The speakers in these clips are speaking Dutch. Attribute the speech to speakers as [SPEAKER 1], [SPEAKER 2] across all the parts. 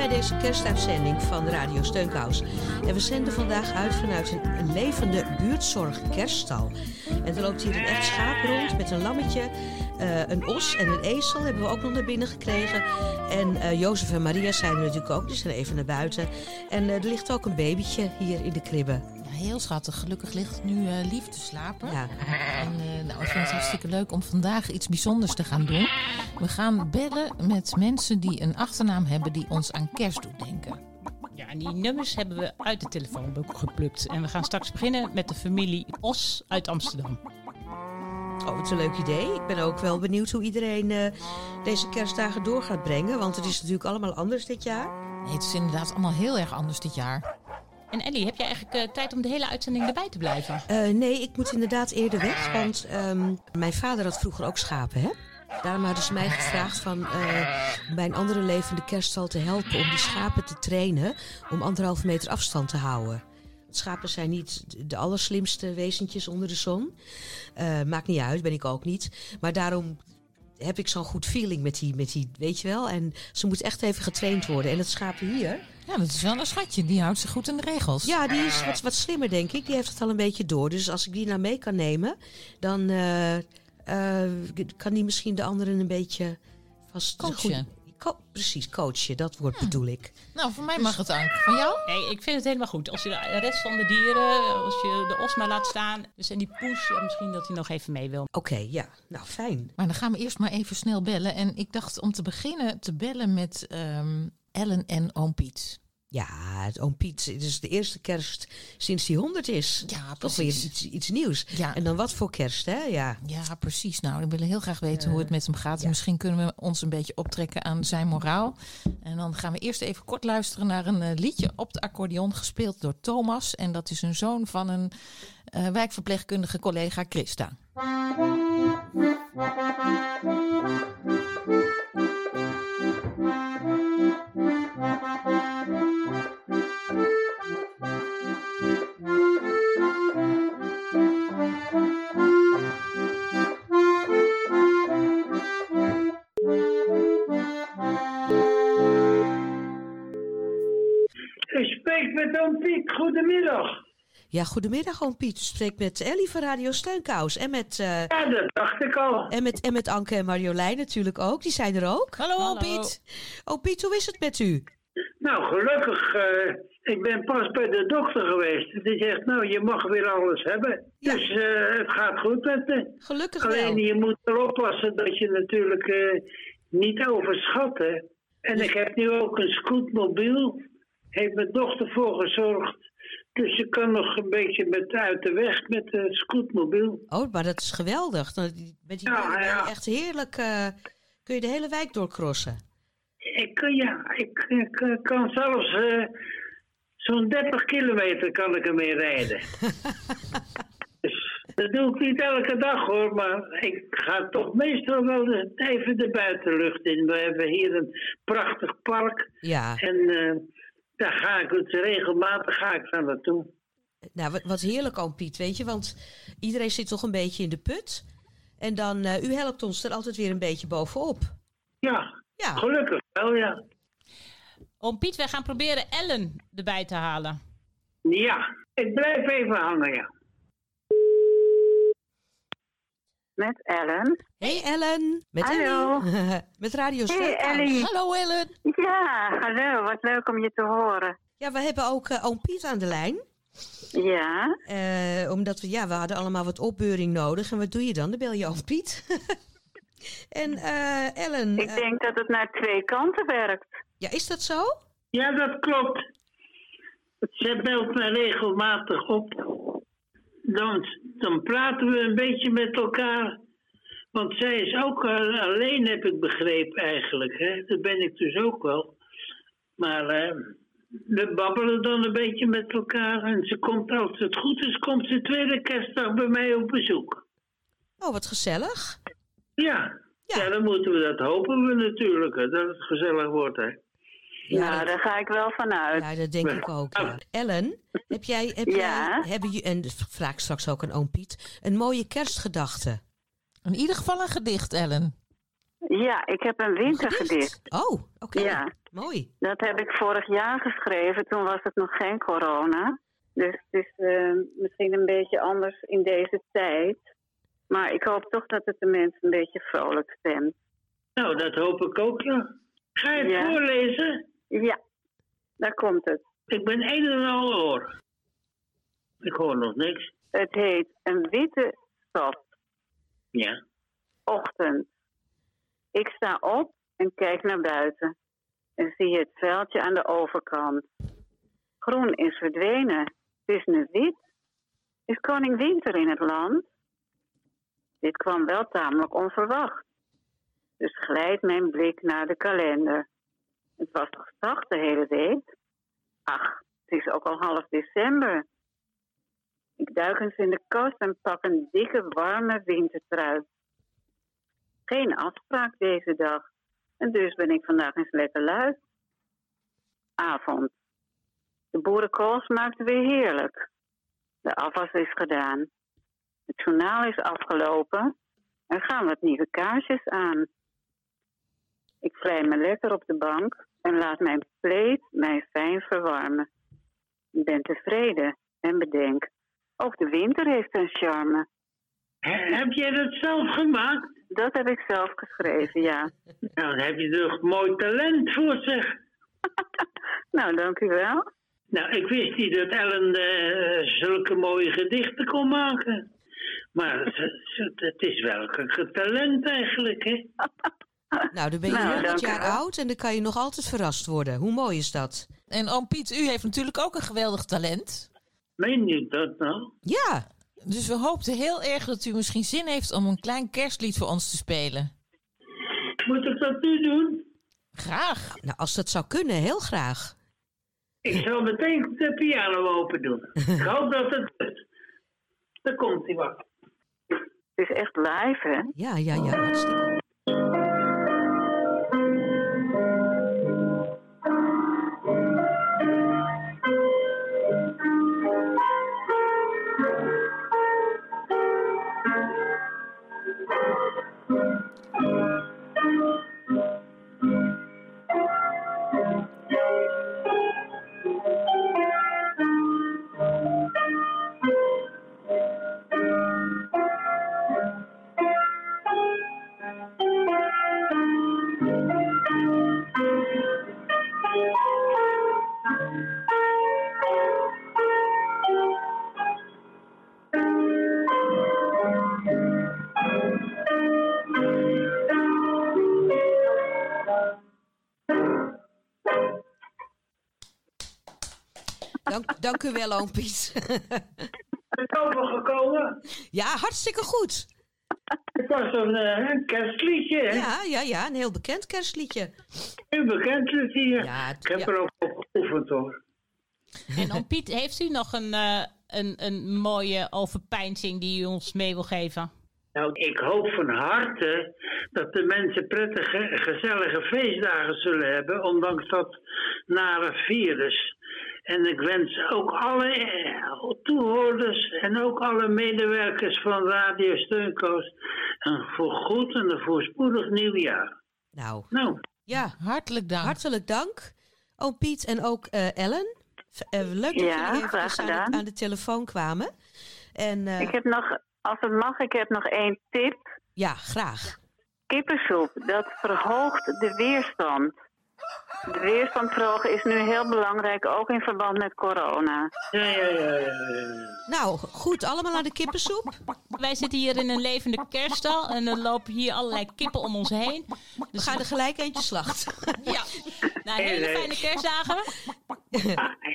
[SPEAKER 1] Bij deze kerstuitzending van Radio Steunkous. En we zenden vandaag uit vanuit een, levende buurtzorg kerststal. En er loopt hier een echt schaap rond met een lammetje, eh, een os en een ezel hebben we ook nog naar binnen gekregen. En eh Jozef en Maria zijn er natuurlijk ook, die zijn even naar buiten. En eh, er ligt ook een babytje hier in de kribbe.
[SPEAKER 2] Heel schattig. Gelukkig ligt het nu eh, lief te slapen.
[SPEAKER 1] Ja.
[SPEAKER 2] En eh, nou, ik vind het hartstikke leuk om vandaag iets bijzonders te gaan doen. We gaan bellen met mensen die een achternaam hebben die ons aan kerst doet denken.
[SPEAKER 3] Ja, en die nummers hebben we uit de telefoonboek geplukt. En we gaan straks beginnen met de familie Os uit Amsterdam.
[SPEAKER 1] Oh, wat een leuk idee. Ik ben ook wel benieuwd hoe iedereen eh, deze kerstdagen door gaat brengen. Want het is natuurlijk allemaal anders dit jaar.
[SPEAKER 2] Nee, het is inderdaad allemaal heel erg anders dit jaar.
[SPEAKER 3] En Ellie, heb jij eigenlijk eh, tijd om de hele uitzending erbij te blijven?
[SPEAKER 1] Eh, nee, ik moet inderdaad eerder weg, want ehm, mijn vader had vroeger ook schapen, hè? Daarom hadden ze mij gevraagd van eh, bij een andere levende kerststal te helpen om die schapen te trainen om anderhalve meter afstand te houden. Schapen zijn niet de allerslimste wezentjes onder de zon. Eh, maakt niet uit, ben ik ook niet. Maar daarom heb ik zo'n goed feeling met die, met die, weet je wel. En ze moet echt even getraind worden. En het schaap hier,
[SPEAKER 2] Ja, dat is wel een schatje. Die houdt zich goed in de regels.
[SPEAKER 1] ja, die is wat, wat slimmer, denk ik. Die heeft het al een beetje door. Dus als ik die nou mee kan nemen, dan eh, eh, kan die misschien de anderen een beetje vast...
[SPEAKER 2] Coachen.
[SPEAKER 1] Co- precies, coachen. Dat woord bedoel ik.
[SPEAKER 2] Nou, voor mij mag het Ank. Van jou?
[SPEAKER 3] Nee, ik vind het helemaal goed. Als je de rest van de dieren, als je de os maar laat staan. Dus en die poes, ja, misschien dat hij nog even mee wil.
[SPEAKER 1] Oké, ja. Nou, fijn.
[SPEAKER 2] Maar dan gaan we eerst maar even snel bellen. En ik dacht om te beginnen te bellen met ehm, Ellen en oom Piet.
[SPEAKER 1] Ja, het oom Piet. Het is de eerste kerst sinds hij 100 is.
[SPEAKER 2] Ja,
[SPEAKER 1] Toch weer
[SPEAKER 2] precies.
[SPEAKER 1] iets, iets nieuws.
[SPEAKER 2] Ja.
[SPEAKER 1] En dan wat voor kerst, hè? Ja.
[SPEAKER 2] Ja, precies. Nou, ik wil heel graag weten hoe het met hem gaat.
[SPEAKER 1] ja.
[SPEAKER 2] Misschien kunnen we ons een beetje optrekken aan zijn moraal. En dan gaan we eerst even kort luisteren naar een eh, liedje op de accordeon gespeeld door Thomas. En dat is een zoon van een eh, wijkverpleegkundige collega Christa.
[SPEAKER 4] U spreekt met oom Piet. Goedemiddag.
[SPEAKER 1] Ja, goedemiddag oom Piet. U spreekt met Ellie van Radio Steunkous. En met, eh,
[SPEAKER 4] Ja, dat dacht ik al.
[SPEAKER 1] en met, en met Anke en Marjolein natuurlijk ook. Die zijn er ook.
[SPEAKER 2] Hallo, oom. Piet.
[SPEAKER 1] Oh Piet, hoe is het met u?
[SPEAKER 4] Nou, gelukkig. eh, ik ben pas bij de dokter geweest. Die zegt, nou, je mag weer alles hebben.
[SPEAKER 1] Ja.
[SPEAKER 4] Dus eh, het gaat goed met me.
[SPEAKER 1] Gelukkig wel.
[SPEAKER 4] Alleen je moet er oppassen dat je natuurlijk eh, niet overschat. Hè. En ik heb nu ook een scootmobiel. Heeft mijn dochter voor gezorgd. Dus je kan nog een beetje met, uit de weg met de scootmobiel.
[SPEAKER 1] Oh, maar dat is geweldig. Met die
[SPEAKER 4] Ja,
[SPEAKER 1] echt heerlijk. eh, kun je de hele wijk doorcrossen.
[SPEAKER 4] Ik, kan- ja, ik, ik, eh, kan zelfs eh, zo'n 30 kilometer kan ik ermee rijden. dus, dat doe ik niet elke dag hoor, maar ik ga toch meestal wel even de buitenlucht in. We hebben hier een prachtig park
[SPEAKER 1] Ja,
[SPEAKER 4] en eh, daar ga ik dus regelmatig ga ik daar naartoe.
[SPEAKER 1] nou wat, wat heerlijk oom Piet, weet je. Want iedereen zit toch een beetje in de put. En dan, eh, u helpt ons er altijd weer een beetje bovenop.
[SPEAKER 4] Ja,
[SPEAKER 1] Ja,
[SPEAKER 4] gelukkig wel ja.
[SPEAKER 3] Oom Piet, wij gaan proberen Ellen erbij te halen.
[SPEAKER 4] Ja, ik blijf even hangen ja.
[SPEAKER 5] Met Ellen.
[SPEAKER 1] Hey Ellen, met
[SPEAKER 5] Hallo.
[SPEAKER 1] Ellie. met Radio
[SPEAKER 5] Hey. Ellie.
[SPEAKER 2] Hallo Ellen.
[SPEAKER 5] Ja, hallo. Wat leuk om je te horen.
[SPEAKER 1] Ja, we hebben ook eh, oom Piet aan de lijn.
[SPEAKER 5] Ja,
[SPEAKER 1] Eh, omdat we, ja, we hadden allemaal wat opbeuring nodig. En wat doe je dan? Dan bel je oom Piet. en eh, Ellen,
[SPEAKER 5] ik denk dat het naar twee kanten werkt.
[SPEAKER 1] ja, is dat zo?
[SPEAKER 4] Ja, dat klopt. Ze belt me regelmatig op. Dan, dan praten we een beetje met elkaar. Want zij is ook al- alleen, heb ik begrepen eigenlijk. Hè? Dat ben ik dus ook wel. Maar eh, we babbelen dan een beetje met elkaar. En ze komt, als het goed is, komt ze tweede kerstdag bij mij op bezoek.
[SPEAKER 1] Oh, wat gezellig.
[SPEAKER 4] Ja,
[SPEAKER 1] Ja.
[SPEAKER 4] ja. dan moeten we dat hopen we natuurlijk, hè, dat het gezellig wordt. Hè.
[SPEAKER 5] Nou,
[SPEAKER 1] dat-
[SPEAKER 5] daar ga ik wel vanuit.
[SPEAKER 1] Ja, dat denk ik ook. Ja. Ellen, heb jij, heb
[SPEAKER 5] Ja?
[SPEAKER 1] jij hebben je, en dat vraag ik straks ook aan oom Piet, een mooie kerstgedachte?
[SPEAKER 2] In ieder geval een gedicht, Ellen.
[SPEAKER 5] Ja, ik heb een wintergedicht.
[SPEAKER 1] Oh, oké.
[SPEAKER 5] Ja.
[SPEAKER 1] Mooi.
[SPEAKER 5] Dat heb ik vorig jaar geschreven. Toen was het nog geen corona. Dus het is eh, misschien een beetje anders in deze tijd. Maar ik hoop toch dat het de mensen een beetje vrolijk stemt.
[SPEAKER 4] Nou, dat hoop ik ook, ja. Ga je het
[SPEAKER 5] Ja.
[SPEAKER 4] voorlezen?
[SPEAKER 5] Ja, daar komt het.
[SPEAKER 4] Ik ben een en al oor. Ik hoor nog niks.
[SPEAKER 5] Het heet Een witte stad.
[SPEAKER 4] Ja.
[SPEAKER 5] Ochtend. Ik sta op en kijk naar buiten. En zie het veldje aan de overkant. Groen is verdwenen. Het is nu wit. Is koning winter in het land? Dit kwam wel tamelijk onverwacht. Dus glijdt mijn blik naar de kalender. Het was toch zacht de hele week? Ach, het is ook al half december. Ik duik eens in de kast en pak een dikke, warme wintertrui. Geen afspraak deze dag. En dus ben ik vandaag eens lekker lui. Avond. De boerenkool smaakt weer heerlijk. De afwas is gedaan. Het journaal is afgelopen. Er gaan wat nieuwe kaarsjes aan. Ik vlei me lekker op de bank en laat mijn pleet mij fijn verwarmen. Ik ben tevreden en bedenk, ook de winter heeft een charme.
[SPEAKER 4] He- heb jij dat zelf gemaakt?
[SPEAKER 5] Dat heb ik zelf geschreven, ja.
[SPEAKER 4] Nou, dan heb je toch mooi talent voor zich.
[SPEAKER 5] Nou, dank u wel.
[SPEAKER 4] Nou, ik wist niet dat Ellen eh, zulke mooie gedichten kon maken. Maar ze- het is wel een talent eigenlijk, hè?
[SPEAKER 1] Nou, dan ben je
[SPEAKER 5] Nou,
[SPEAKER 1] 100
[SPEAKER 5] dank u
[SPEAKER 1] jaar oud en dan kan je nog altijd verrast worden. Hoe mooi is dat?
[SPEAKER 2] En oom Piet, u heeft natuurlijk ook een geweldig talent.
[SPEAKER 4] Meen je dat nou?
[SPEAKER 1] Ja,
[SPEAKER 2] Dus we hoopten heel erg dat u misschien zin heeft om een klein kerstlied voor ons te spelen.
[SPEAKER 4] Moet ik dat nu doen?
[SPEAKER 2] Graag.
[SPEAKER 1] nou als dat zou kunnen, heel graag.
[SPEAKER 4] Ik zal meteen de piano open doen. Ik hoop dat het lukt. Daar komt hij wat.
[SPEAKER 5] Het is echt live, hè?
[SPEAKER 1] Ja, ja, ja, hartstikke. Dank, dank u wel, oom Piet.
[SPEAKER 4] Het is overgekomen.
[SPEAKER 1] ja, hartstikke goed.
[SPEAKER 4] Het was een, eh, een kerstliedje, hè?
[SPEAKER 1] Ja, ja, ja, een heel bekend kerstliedje.
[SPEAKER 4] Een bekend liedje hier.
[SPEAKER 1] Ja,
[SPEAKER 4] ik heb
[SPEAKER 1] ja.
[SPEAKER 4] er ook op geoefend, hoor.
[SPEAKER 3] En oom Piet, heeft u nog een, eh, een, een mooie overpeinzing die u ons mee wil geven?
[SPEAKER 4] Nou, ik hoop van harte dat de mensen prettige, gezellige feestdagen zullen hebben, ondanks dat nare virus. En ik wens ook alle eh, toehoorders en ook alle medewerkers van Radio Steunkoos een voorgoed en een voorspoedig nieuwjaar.
[SPEAKER 1] Nou,
[SPEAKER 4] Nou,
[SPEAKER 1] ja,
[SPEAKER 2] Hartelijk dank.
[SPEAKER 1] hartelijk dank, oom Piet en ook eh, Ellen. Eh, leuk dat
[SPEAKER 5] Ja,
[SPEAKER 1] jullie even aan de, aan de telefoon kwamen. En eh,
[SPEAKER 5] Ik heb nog, als het mag, ik heb nog één tip.
[SPEAKER 1] ja, graag.
[SPEAKER 5] Kippensoep, dat verhoogt de weerstand. De weerstand verhogen is nu heel belangrijk, ook in verband met corona.
[SPEAKER 4] ja, ja, ja. ja, ja.
[SPEAKER 1] Nou, goed, allemaal aan de kippensoep.
[SPEAKER 3] Wij zitten hier in een levende kerststal en er lopen hier allerlei kippen om ons heen.
[SPEAKER 1] We
[SPEAKER 3] Dus
[SPEAKER 1] gaan er gelijk eentje slachten.
[SPEAKER 3] ja, nou, hele fijne kerstdagen.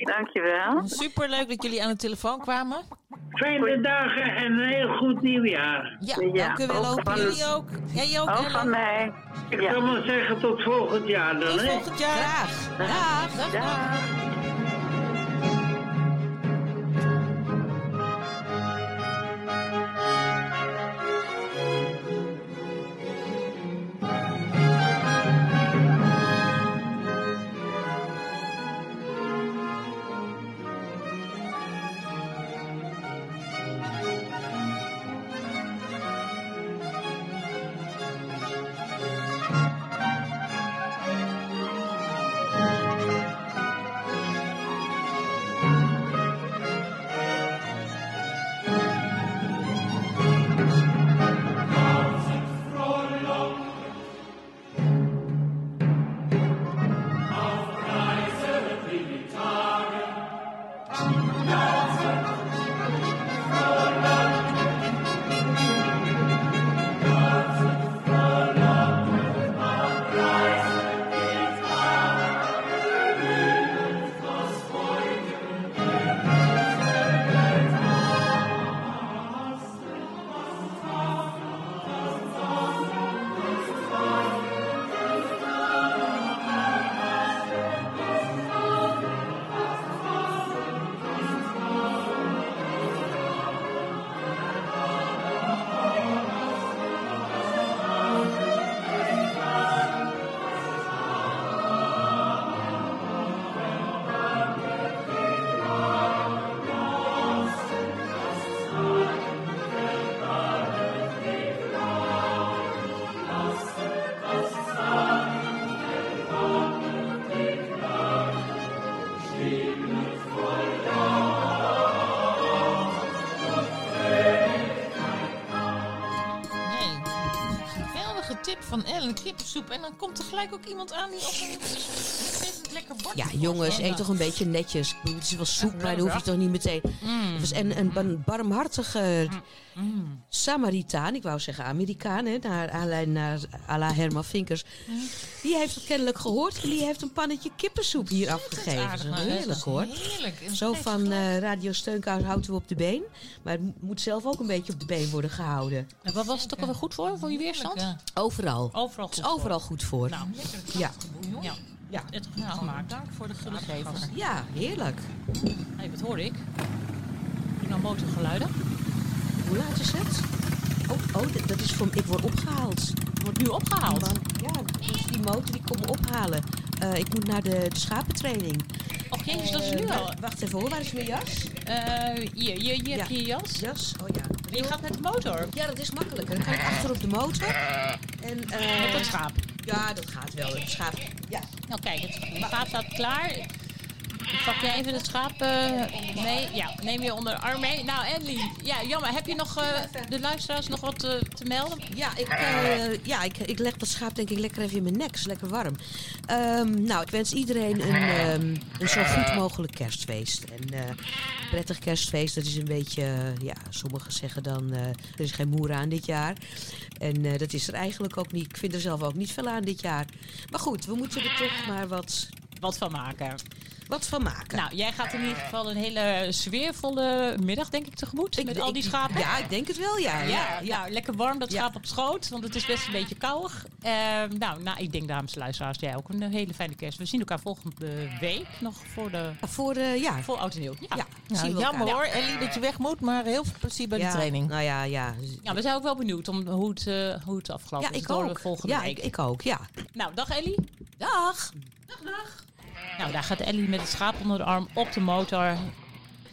[SPEAKER 5] Dankjewel.
[SPEAKER 2] Superleuk dat jullie aan de telefoon kwamen.
[SPEAKER 4] Fijne dagen en een heel goed nieuwjaar.
[SPEAKER 2] Ja,
[SPEAKER 5] Ja,
[SPEAKER 1] dank u wel,
[SPEAKER 5] ook van-
[SPEAKER 2] jullie ook. Jij ook,
[SPEAKER 5] Ook
[SPEAKER 2] Ellen.
[SPEAKER 5] van mij.
[SPEAKER 4] Ik
[SPEAKER 5] Ja.
[SPEAKER 4] zal maar zeggen tot volgend jaar dan,
[SPEAKER 2] Tot
[SPEAKER 4] hè?
[SPEAKER 2] volgend jaar.
[SPEAKER 1] Graag. Dag.
[SPEAKER 2] Dag.
[SPEAKER 5] Dag.
[SPEAKER 2] Van Ellen, kippensoep. En dan komt er gelijk ook iemand aan die op een lekker bord
[SPEAKER 1] Ja, jongens, eet toch een beetje netjes. Het is wel soep, maar dan hoef je toch niet meteen...
[SPEAKER 2] Mm.
[SPEAKER 1] Het was een, een, bar- barmhartige
[SPEAKER 2] Mm.
[SPEAKER 1] Samaritaan, ik wou zeggen Amerikaan, hè, naar aanleiding naar à la Herman Vinkers. Die heeft het kennelijk gehoord en die heeft een pannetje kippensoep hier afgegeven.
[SPEAKER 2] aardig,
[SPEAKER 1] Dat is
[SPEAKER 2] maar dat
[SPEAKER 1] Heerlijk hoor.
[SPEAKER 2] Heerlijk. En
[SPEAKER 1] Zo van eh, Radio Steunkous houden we op de been. Maar het mo- moet zelf ook een beetje op de been worden gehouden.
[SPEAKER 3] En wat was het ook alweer goed voor, voor je weerstand?
[SPEAKER 2] Ja.
[SPEAKER 1] Overal.
[SPEAKER 3] Overal
[SPEAKER 1] Het
[SPEAKER 3] goed
[SPEAKER 1] is overal goed voor.
[SPEAKER 3] Nou,
[SPEAKER 2] Lekker
[SPEAKER 1] Ja.
[SPEAKER 3] ja.
[SPEAKER 1] Ja.
[SPEAKER 3] Het goed
[SPEAKER 2] Nou,
[SPEAKER 3] gemaakt.
[SPEAKER 2] dank voor de gullegevers.
[SPEAKER 1] Ja, heerlijk.
[SPEAKER 3] Hey, wat hoor ik? Ik nou motorgeluiden.
[SPEAKER 1] Hoe laat is het? Oh, oh dat- is voor ik word opgehaald.
[SPEAKER 3] Wordt nu opgehaald.
[SPEAKER 1] Man, ja, dus die motor die komt me ophalen. Eh, ik moet naar de, de schapentraining.
[SPEAKER 3] Och jezus, dat is
[SPEAKER 1] Eh,
[SPEAKER 3] nu
[SPEAKER 1] wa-
[SPEAKER 3] al.
[SPEAKER 1] Wacht even hoor, waar is mijn jas?
[SPEAKER 3] Eh, hier, hier, hier heb je je jas.
[SPEAKER 1] Jas? Oh ja.
[SPEAKER 3] Je gaat met de motor.
[SPEAKER 1] Ja, dat is makkelijker. Dan kan ik achter op de motor. En, eh,
[SPEAKER 3] Met het schaap.
[SPEAKER 1] Ja, dat gaat wel. Het schaap. Ja.
[SPEAKER 3] Nou kijk, het schaap staat klaar. Pak jij even het schaap eh, mee? Ja, neem je onder de arm mee. Nou, Ellie, ja, jammer. Heb je nog eh, de luisteraars nog wat eh, te melden?
[SPEAKER 1] Ja, ik, ja ik, ik leg dat schaap denk ik lekker even in mijn nek. Is lekker warm. Ehm, nou, ik wens iedereen een, ehm, een zo goed mogelijk kerstfeest. En prettig kerstfeest, dat is een beetje... ja, sommigen zeggen dan... er is geen moer aan dit jaar. En dat is er eigenlijk ook niet. Ik vind er zelf ook niet veel aan dit jaar. Maar goed, we moeten er toch maar wat,
[SPEAKER 3] Wat van maken.
[SPEAKER 1] Wat van maken.
[SPEAKER 3] Nou, jij gaat in ieder geval een hele sfeervolle middag, denk ik, tegemoet.
[SPEAKER 1] Ik-
[SPEAKER 3] met al die schapen.
[SPEAKER 1] Ja, ik denk het wel, ja.
[SPEAKER 3] Ja,
[SPEAKER 1] ja.
[SPEAKER 3] nou, lekker warm, dat schaap op schoot, want het is best een beetje koudig. Ehm, nou, nou, ik denk, dames en luisteraars, jij ook een hele fijne kerst. We zien elkaar volgende week nog voor, de,
[SPEAKER 1] Voor, eh, ja.
[SPEAKER 3] voor Oud en Nieuw. Ja.
[SPEAKER 2] Nou, jammer hoor, Ellie, dat je weg moet, maar heel veel plezier bij de training.
[SPEAKER 1] Nou ja, ja.
[SPEAKER 3] Ja, we zijn ook wel benieuwd om hoe het, eh, hoe het afgelopen
[SPEAKER 1] Ja,
[SPEAKER 3] is.
[SPEAKER 1] ik ook.
[SPEAKER 3] volgende
[SPEAKER 1] Ja,
[SPEAKER 3] week.
[SPEAKER 1] ik, ik ook, ja.
[SPEAKER 3] Nou, dag Ellie.
[SPEAKER 1] Dag.
[SPEAKER 3] Nou, daar gaat Ellie met het schaap onder de arm op de motor.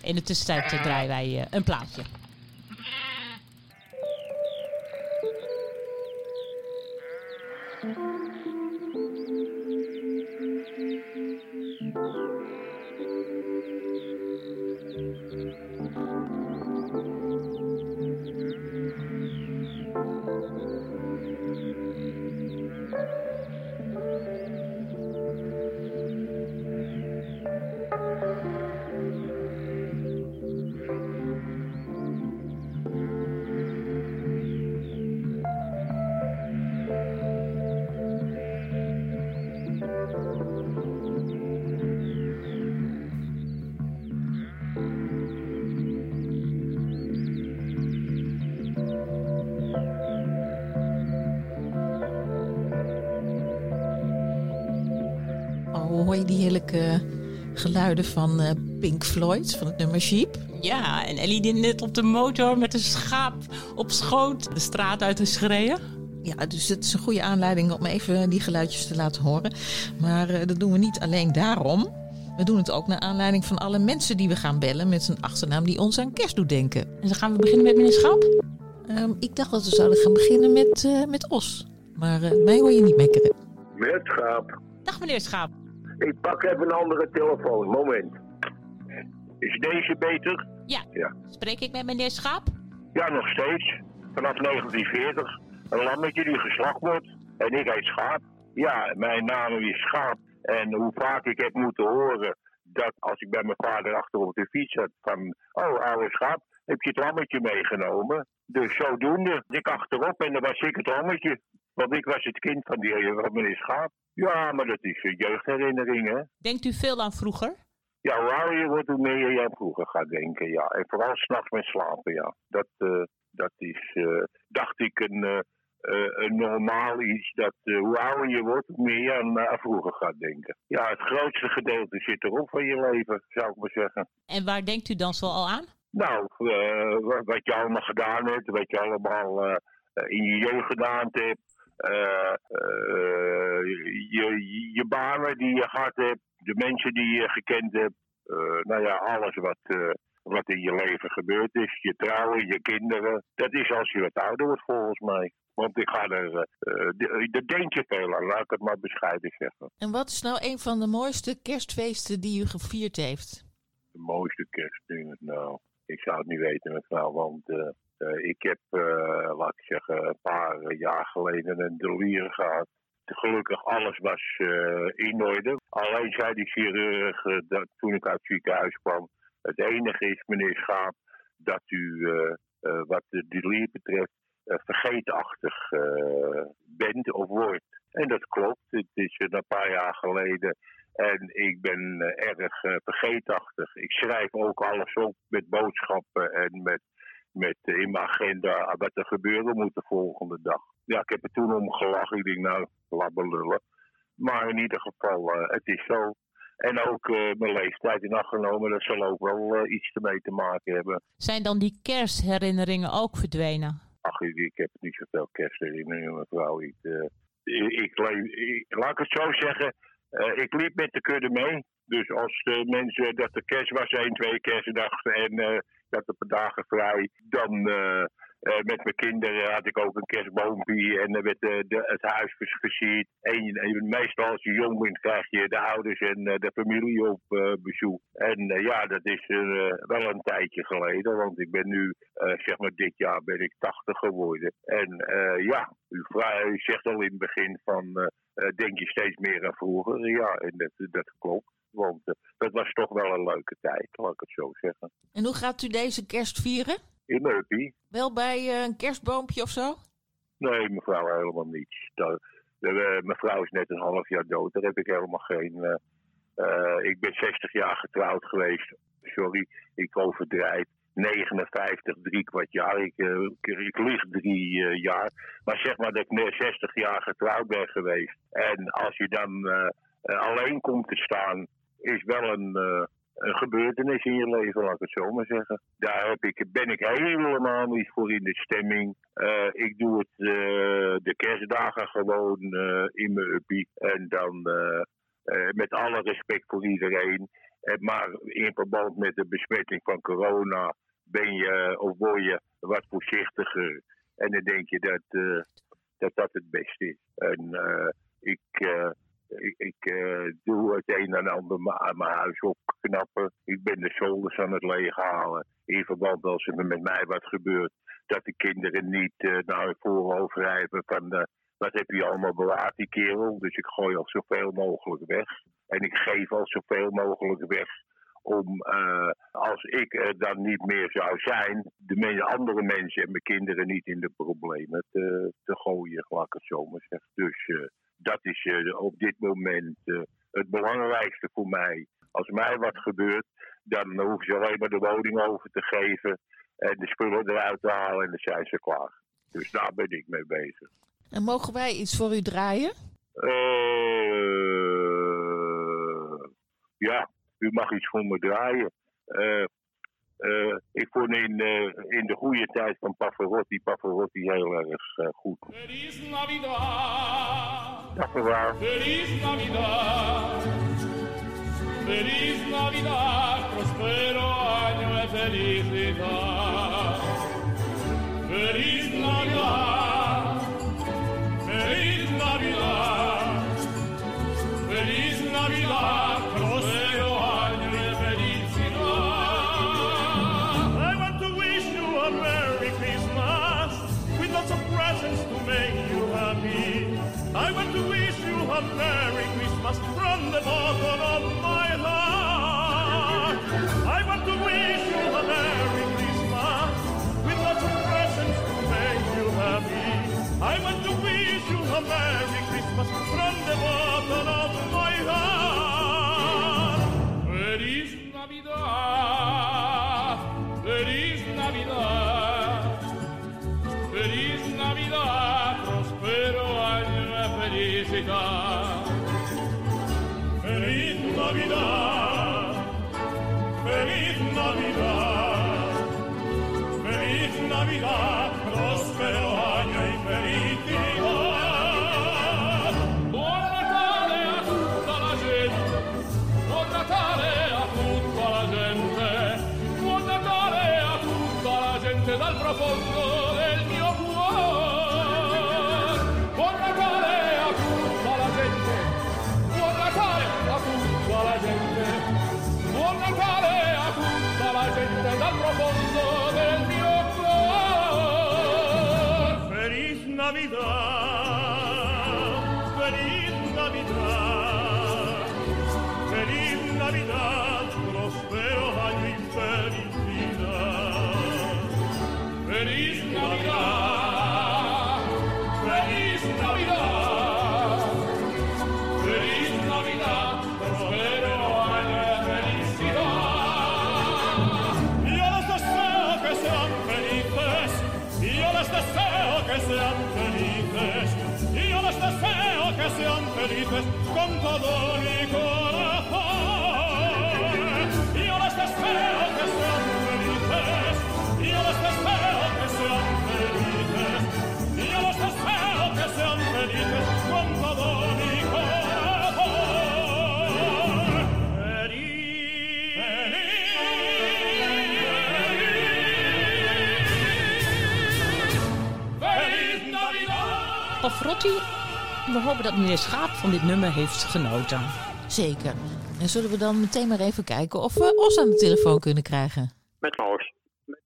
[SPEAKER 3] In de tussentijd draaien wij eh, een plaatje.
[SPEAKER 2] Geluiden van eh, Pink Floyd, van het nummer Sheep?
[SPEAKER 3] Ja, en Ellie die net op de motor met een schaap op schoot de straat uit is gereden.
[SPEAKER 2] Ja, dus het is een goede aanleiding om even die geluidjes te laten horen. Maar eh, dat doen we niet alleen daarom. We doen het ook naar aanleiding van alle mensen die we gaan bellen met een achternaam die ons aan kerst doet denken.
[SPEAKER 3] En dan gaan we beginnen met meneer Schap.
[SPEAKER 2] Ehm, ik dacht dat we zouden gaan beginnen met, eh, met Os. Maar eh, mij hoor je niet mekkeren.
[SPEAKER 6] Met schaap.
[SPEAKER 3] Dag meneer Schaap.
[SPEAKER 6] Ik pak even een andere telefoon. Moment. Is deze beter?
[SPEAKER 3] Ja.
[SPEAKER 6] Ja.
[SPEAKER 3] Spreek ik met meneer Schaap?
[SPEAKER 6] Ja, nog steeds. Vanaf 1940. Een lammetje die geslacht wordt. En ik heet Schaap. Ja, mijn naam is Schaap. En hoe vaak ik heb moeten horen dat als ik bij mijn vader achter op de fiets zat van... Oh, oude Schaap, heb je het lammetje meegenomen? Dus zodoende. Ik achterop en dan was ik het lammetje. Want ik was het kind van die van meneer Schaap. Ja, maar dat is een jeugdherinnering, hè?
[SPEAKER 3] Denkt u veel aan vroeger?
[SPEAKER 6] Ja, hoe ouder je wordt, hoe meer je aan vroeger gaat denken, ja. En vooral s'nachts met slapen, ja. Dat, eh, dat is, eh, dacht ik, een, eh, eh, een normaal iets. Dat eh, hoe ouder je wordt, hoe meer je aan, aan vroeger gaat denken. Ja, het grootste gedeelte zit erop van je leven, zou ik maar zeggen.
[SPEAKER 3] En waar denkt u dan zo al aan?
[SPEAKER 6] Nou, eh, wat- je allemaal gedaan hebt, wat je allemaal eh, eh, in je jeugd gedaan hebt. Eh, eh, je, je banen die je gehad hebt, de mensen die je gekend hebt. eh, nou ja, alles wat, eh, wat in je leven gebeurd is. Je trouwen, je kinderen. Dat is als je wat ouder wordt volgens mij. Want ik ga er, eh, eh, d- daar denk je veel aan, laat ik het maar bescheiden zeggen.
[SPEAKER 2] En wat is nou een van de mooiste kerstfeesten die u gevierd heeft?
[SPEAKER 6] De mooiste kerstdingen, nou. Ik zou het niet weten, mevrouw, want eh, eh, ik heb, eh, laat ik zeggen, een paar jaar geleden een delier gehad. Gelukkig, alles was in orde. Alleen zei die chirurg dat, toen ik uit het ziekenhuis kwam... het enige is, meneer Schaap, dat u, wat de delier betreft... vergeetachtig bent of wordt. En dat klopt. Het is een paar jaar geleden en ik ben eh, erg eh, vergeetachtig. Ik schrijf ook alles op met boodschappen en met, met eh, in mijn agenda wat er gebeuren moet de volgende dag. Ja, ik heb er toen om gelachen. Ik denk, nou, laat me lullen. Maar in ieder geval, het is zo. En ook mijn leeftijd in acht genomen, dat zal ook wel iets ermee te maken hebben.
[SPEAKER 3] Zijn dan die kerstherinneringen ook verdwenen?
[SPEAKER 6] Ach, ik, ik heb niet zoveel kerstherinneringen, mevrouw. Ik, ik, ik- laat ik het zo zeggen, eh, ik liep met de kudde mee. Dus als de mensen dat de kerst was, één, twee kerstdagen en eh dat een paar dagen vrij, dan eh, met mijn kinderen had ik ook een kerstboompje en dan werd de, het huis vers- versierd. En, en meestal als je jong bent krijg je de ouders en de familie op bezoek. En ja, dat is wel een tijdje geleden, want ik ben nu, zeg maar dit jaar ben ik 80 geworden. En ja, u, u zegt al in het begin van, denk je steeds meer aan vroeger? Ja, en dat, dat klopt. Want eh, dat was toch wel een leuke tijd, laat ik het zo zeggen.
[SPEAKER 2] En hoe gaat u deze kerst vieren?
[SPEAKER 6] In Meupie?
[SPEAKER 2] Wel bij eh, een kerstboompje of zo?
[SPEAKER 6] Nee, mevrouw, helemaal niets. Dat, eh, mevrouw is net een half jaar dood. Daar heb ik helemaal geen. eh, eh, ik ben 60 jaar getrouwd geweest. Sorry, ik overdrijf. 59, drie kwart jaar. Ik, eh, ik, lig drie eh, jaar. Maar zeg maar dat ik net 60 jaar getrouwd ben geweest. En als je dan eh, alleen komt te staan, is wel een, gebeurtenis in je leven, laat ik het zo maar zeggen. Daar heb ik, ben ik helemaal niet voor in de stemming. Ik doe het de kerstdagen gewoon in mijn uppie. En dan met alle respect voor iedereen. Eh, maar in verband met de besmetting van corona ben je of word je wat voorzichtiger. En dan denk je dat eh, dat, dat het beste is. En eh, ik, ik, ik doe het een en ander aan mijn huis opknappen. Ik ben de zolders aan het leeghalen. In verband als er met mij wat gebeurt. Dat de kinderen niet naar voren overrijden van... wat heb je allemaal bewaard, die kerel? Dus ik gooi al zoveel mogelijk weg. En ik geef al zoveel mogelijk weg om, eh, als ik er dan niet meer zou zijn, de andere mensen en mijn kinderen niet in de problemen te, te gooien, laat ik het zo. Dus eh, dat is eh, op dit moment het belangrijkste voor mij. Als mij wat gebeurt, dan hoeven ze alleen maar de woning over te geven en de spullen eruit te halen en dan zijn ze klaar. Dus daar ben ik mee bezig.
[SPEAKER 2] En mogen wij iets voor u draaien?
[SPEAKER 6] Eh, ja, u mag iets voor me draaien. Eh, eh, ik vond in, in de goede tijd van Pavarotti, Pavarotti heel erg eh, goed.
[SPEAKER 7] Feliz Navidad, feliz Navidad, feliz Navidad, prospero año de felicidad. Feliz Navidad, I want to wish you a Merry Christmas with a few presents to make you happy. I want to wish you a Merry Christmas from the bottom of my heart. Navidad, feliz Navidad, Navidad, feliz Navidad, feliz Navidad, prospero año y. Feliz Navidad, que sean felices con todo mi corazón. Yo les deseo que sean felices, yo les deseo que sean felices, yo les deseo que sean felices con todo mi corazón. Feliz Navidad!
[SPEAKER 3] We hopen dat meneer Schaap van dit nummer heeft genoten.
[SPEAKER 2] Zeker. En zullen we dan meteen maar even kijken of we Os aan de telefoon kunnen krijgen?
[SPEAKER 8] Met Roos.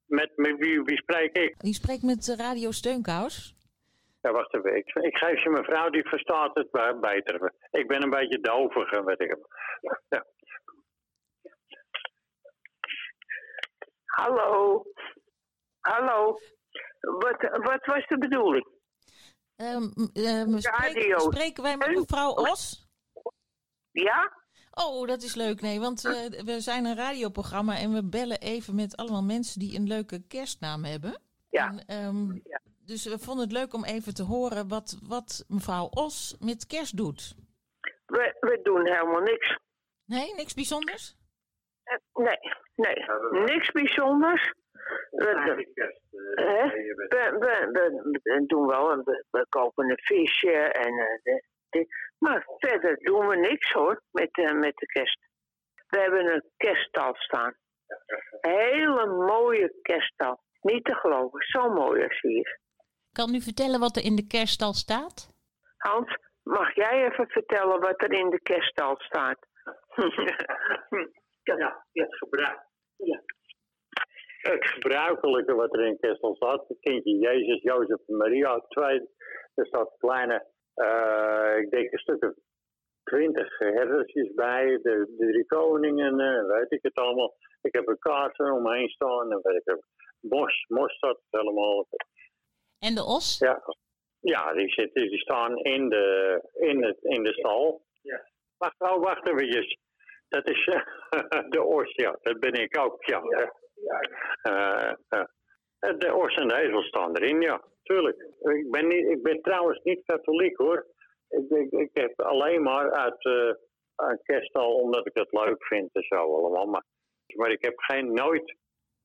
[SPEAKER 8] Met, met wie, wie spreek ik?
[SPEAKER 2] Die spreekt met Radio Steunkous.
[SPEAKER 8] Ja, wacht even. Ik, ik geef je mevrouw, die verstaat het be- beter. Ik ben een beetje dovig, en weet ik. Ja.
[SPEAKER 9] Hallo. Hallo. Wat, wat was de bedoeling?
[SPEAKER 2] M- spreek-
[SPEAKER 9] Radio.
[SPEAKER 2] spreken wij met mevrouw Os?
[SPEAKER 9] Ja?
[SPEAKER 2] Oh, dat is leuk. Nee, want eh, we zijn een radioprogramma en we bellen even met allemaal mensen die een leuke kerstnaam hebben.
[SPEAKER 9] Ja.
[SPEAKER 2] En, ehm, Dus we vonden het leuk om even te horen wat, wat mevrouw Os met kerst doet.
[SPEAKER 9] We, we doen helemaal niks.
[SPEAKER 2] Nee, niks bijzonders?
[SPEAKER 9] Eh, Nee, nee. Niks bijzonders. We, hè? we, we, we, we doen wel, we, we kopen een visje en... eh, de- de- maar verder doen we niks hoor, met, eh, met de kerst. We hebben een kerststal staan. Hele mooie kerststal. Niet te geloven, zo mooi als hier.
[SPEAKER 3] Kan u vertellen wat er in de kerststal staat?
[SPEAKER 9] Hans, mag jij even vertellen wat er in de kerststal staat?
[SPEAKER 8] Ja, het gebruik. Ja. Het gebruikelijke wat er in Kestel staat. Het kindje Jezus, Jozef en Maria. Twee, er staat kleine, eh, ik denk een stuk of twintig herdersjes bij. De, de drie koningen, eh, weet ik het allemaal. Ik heb een kaart er omheen staan. En weet ik het. Mos, Mos staat helemaal.
[SPEAKER 3] En de os?
[SPEAKER 8] Ja, ja die, zitten, die staan in de, in het, in de stal. Ja. Wacht, oh, wacht eventjes. Dat is de os, ja. Dat ben ik ook, ja. De os en de ezel staan erin, ja. Tuurlijk. Ik ben, niet, ik ben trouwens niet katholiek, hoor. Ik, ik, ik heb alleen maar uit eh een kerststal omdat ik het leuk vind en zo allemaal. Maar, maar ik heb geen, nooit,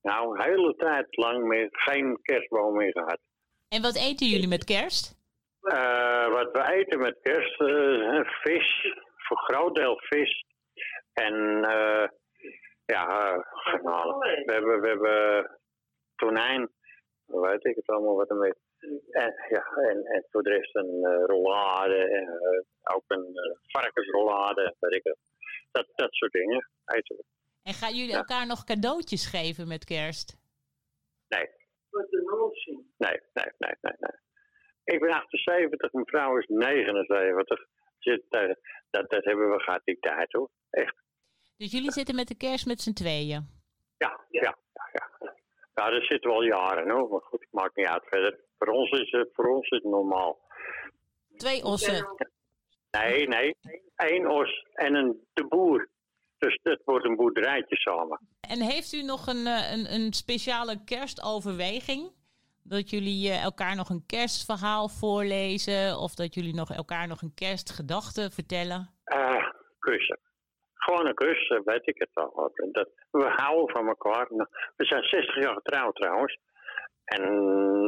[SPEAKER 8] nou, een hele tijd lang meer, geen kerstboom meer gehad.
[SPEAKER 3] En wat eten jullie met kerst?
[SPEAKER 8] Eh, wat we eten met kerst, eh, vis, voor een groot deel vis. En eh, ja, eh, garnalen. we hebben, we hebben tonijn, weet ik het allemaal wat ermee. En, ja, en, en voor de rest een eh, rollade, en, eh, ook een eh, varkensrollade, weet ik het. Dat, dat soort dingen eten we.
[SPEAKER 3] En gaan jullie elkaar nog cadeautjes geven met kerst?
[SPEAKER 8] Nee. Nee, nee, nee, nee, nee. Ik ben 78, mijn vrouw is 79. Zit, eh, dat, dat hebben we gehad die tijd hoor. Echt.
[SPEAKER 3] Dus jullie zitten met de kerst met z'n tweeën?
[SPEAKER 8] Ja, ja, ja. Dat zitten wel jaren hoor. Maar goed, het maakt niet uit verder. Voor ons is het, voor ons is het normaal.
[SPEAKER 2] Twee ossen.
[SPEAKER 8] Nee, nee. Eén os en een de boer. Dus het wordt een boerderijtje samen.
[SPEAKER 3] En heeft u nog een, eh, een, een speciale kerstoverweging? Dat jullie eh, elkaar nog een kerstverhaal voorlezen? Of dat jullie nog elkaar nog een kerstgedachte vertellen?
[SPEAKER 8] Eh, kussen. Gewoon een kus, eh, weet ik het al. Dat, we houden van elkaar. Nou, We zijn 60 jaar getrouwd trouwens. En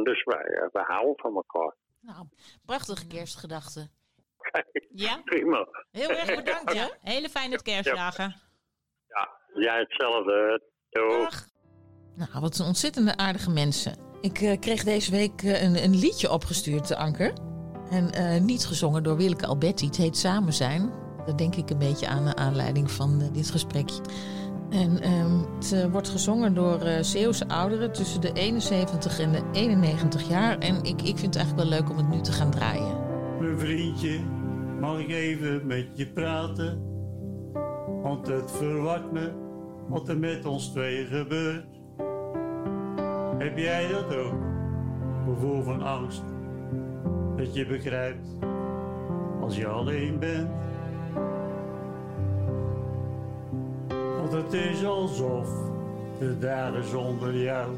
[SPEAKER 8] dus wij, eh, we houden van elkaar.
[SPEAKER 2] Nou, prachtige kerstgedachte.
[SPEAKER 3] Ja?
[SPEAKER 8] Prima.
[SPEAKER 2] Heel erg bedankt, hè?
[SPEAKER 3] Hele fijne kerstdagen.
[SPEAKER 8] Ja, jij hetzelfde. Doei.
[SPEAKER 2] Nou, wat een ontzettende aardige mensen. Ik eh, kreeg deze week een, een liedje opgestuurd, Anker. En eh, niet gezongen door Willeke Alberti. Het heet Samen zijn. Daar denk ik een beetje aan naar aanleiding van eh, dit gesprekje. En ehm, het eh, wordt gezongen door eh Zeeuwse ouderen tussen de 71 en de 91 jaar. En ik, ik vind het eigenlijk wel leuk om het nu te gaan draaien.
[SPEAKER 10] Mijn vriendje, mag ik even met je praten? Want het verwart me wat er met ons twee gebeurt. Heb jij dat ook? Gevoel van angst. Dat je begrijpt als je alleen bent. Het is alsof de dagen zonder jou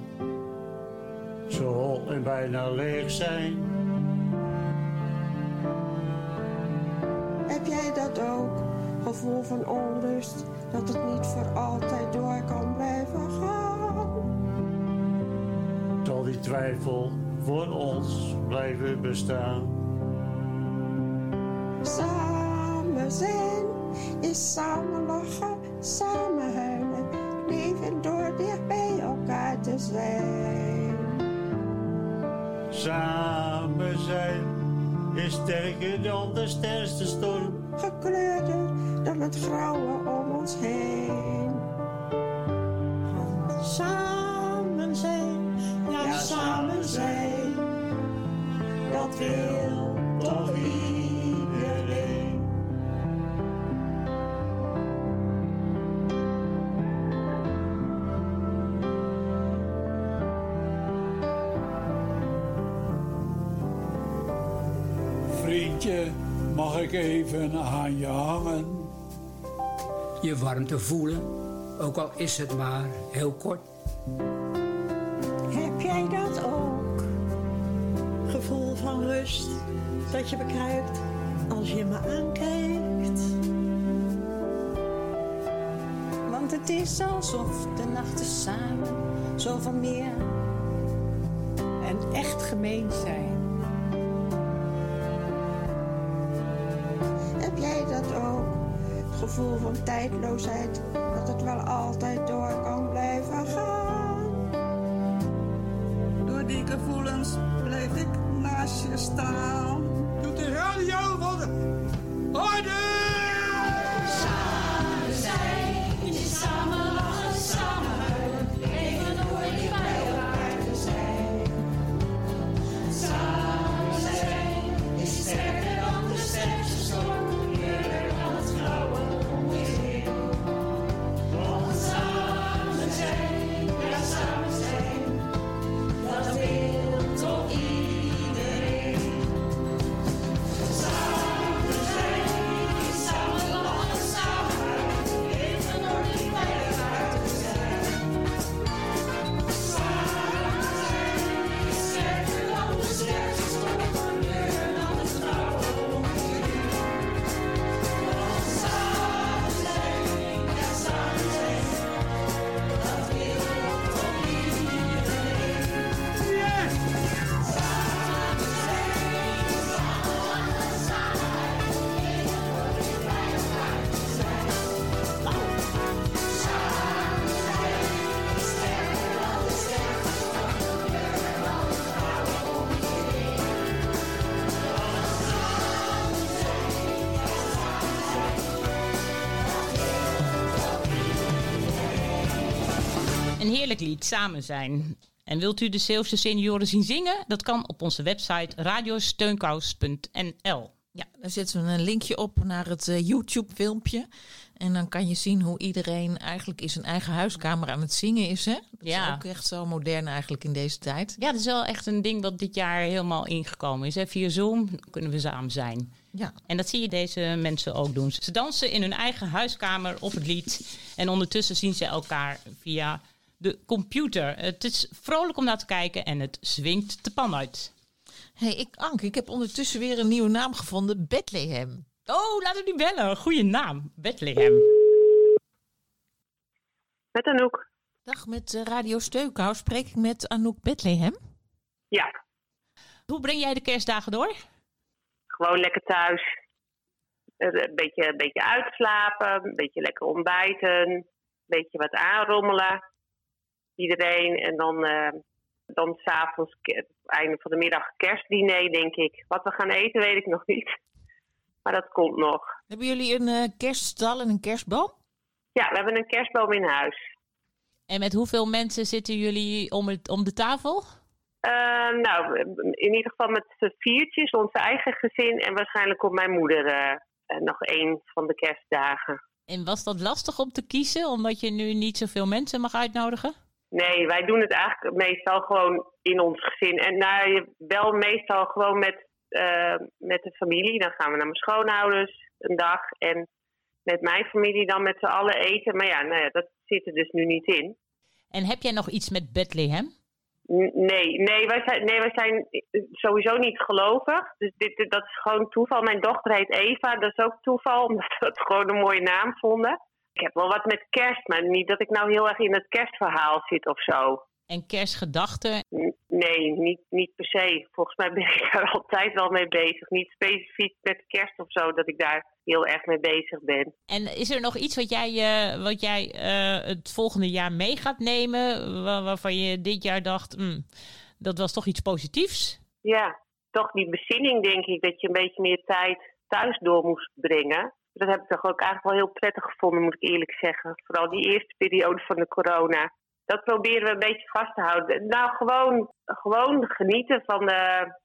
[SPEAKER 10] zo hol en bijna leeg zijn.
[SPEAKER 11] Heb jij dat ook? Gevoel van onrust, dat het niet voor altijd door kan blijven gaan.
[SPEAKER 10] Zal die twijfel voor ons blijven bestaan?
[SPEAKER 11] Samen zijn is samen lachen, samen te zijn.
[SPEAKER 10] Samen zijn is sterker dan de sterkste storm.
[SPEAKER 11] Gekleurder dan het grauwe om ons heen. Samen zijn, ja, samen zijn. Dat wil
[SPEAKER 12] mag ik even aan je hangen?
[SPEAKER 13] Je warmte voelen, ook al is het maar heel kort.
[SPEAKER 11] Heb jij dat ook? Gevoel van rust, dat je bekruipt als je me aankijkt. Want het is alsof de nachten samen zoveel meer en echt gemeen zijn. Gevoel van tijdloosheid, dat het wel altijd door
[SPEAKER 3] heerlijk lied, Samen zijn. En wilt u de Zeeuwse senioren zien zingen? Dat kan op onze website radiosteunkous.nl.
[SPEAKER 2] Ja, daar zetten we een linkje op naar het eh, YouTube-filmpje. En dan kan je zien hoe iedereen eigenlijk in zijn eigen huiskamer aan het zingen is. Hè? Dat
[SPEAKER 3] Ja.
[SPEAKER 2] is ook echt zo modern eigenlijk in deze tijd.
[SPEAKER 3] Ja, dat is wel echt een ding wat dit jaar helemaal ingekomen is. Hè? Via Zoom kunnen we samen zijn.
[SPEAKER 2] Ja.
[SPEAKER 3] En dat zie je deze mensen ook doen. Ze dansen in hun eigen huiskamer op het lied. En ondertussen zien ze elkaar via de computer. Het is vrolijk om naar te kijken en het zwingt de pan uit.
[SPEAKER 2] hey, ik, Anke, ik heb ondertussen weer een nieuwe naam gevonden. Bethlehem.
[SPEAKER 3] Oh, laten we die bellen. Goeie naam. Bethlehem.
[SPEAKER 9] Met Anouk.
[SPEAKER 2] Dag, met eh, Radio Steukhuis spreek ik met Anouk Bethlehem.
[SPEAKER 9] Ja,
[SPEAKER 3] Hoe breng jij de kerstdagen door?
[SPEAKER 9] gewoon lekker thuis. Eh, Een beetje, een beetje uitslapen, een beetje lekker ontbijten, een beetje wat aanrommelen. Iedereen. En dan, eh dan s'avonds, einde van de middag, kerstdiner, denk ik. Wat we gaan eten, weet ik nog niet. Maar dat komt nog.
[SPEAKER 2] Hebben jullie een eh, kerststal en een kerstboom?
[SPEAKER 14] Ja, we hebben een kerstboom in huis.
[SPEAKER 3] En met hoeveel mensen zitten jullie om, het, om de tafel?
[SPEAKER 14] Eh, nou, in ieder geval met viertjes, ons eigen gezin. En waarschijnlijk komt mijn moeder nog één van de kerstdagen.
[SPEAKER 3] En was dat lastig om te kiezen, omdat je nu niet zoveel mensen mag uitnodigen?
[SPEAKER 14] Nee, wij doen het eigenlijk meestal gewoon in ons gezin. En nou, je- wel meestal gewoon met, eh, met de familie. Dan gaan we naar mijn schoonouders een dag. En met mijn familie dan met z'n allen eten. Maar ja, nou ja, dat zit er dus nu niet in.
[SPEAKER 3] En heb jij nog iets met Bethlehem?
[SPEAKER 14] Nee, nee, wij zijn, nee, wij zijn sowieso niet gelovig. Dus dit, dit- dat is gewoon toeval. Mijn dochter heet Eva, dat is ook toeval, omdat we het gewoon een mooie naam vonden. Ik heb wel wat met kerst, maar niet dat ik nou heel erg in het kerstverhaal zit of zo.
[SPEAKER 3] En kerstgedachten?
[SPEAKER 14] Nee, niet, niet per se. Volgens mij ben ik daar altijd wel mee bezig. Niet specifiek met kerst of zo, dat ik daar heel erg mee bezig ben.
[SPEAKER 3] En is er nog iets wat jij, eh, wat jij eh, het volgende jaar mee gaat nemen, wa- waarvan je dit jaar dacht, "Hmm, dat was toch iets positiefs?
[SPEAKER 14] Ja, toch die bezinning denk ik, dat je een beetje meer tijd thuis door moest brengen. Dat heb ik toch ook eigenlijk wel heel prettig gevonden, moet ik eerlijk zeggen. Vooral die eerste periode van de corona. Dat proberen we een beetje vast te houden. Nou, gewoon, gewoon genieten van de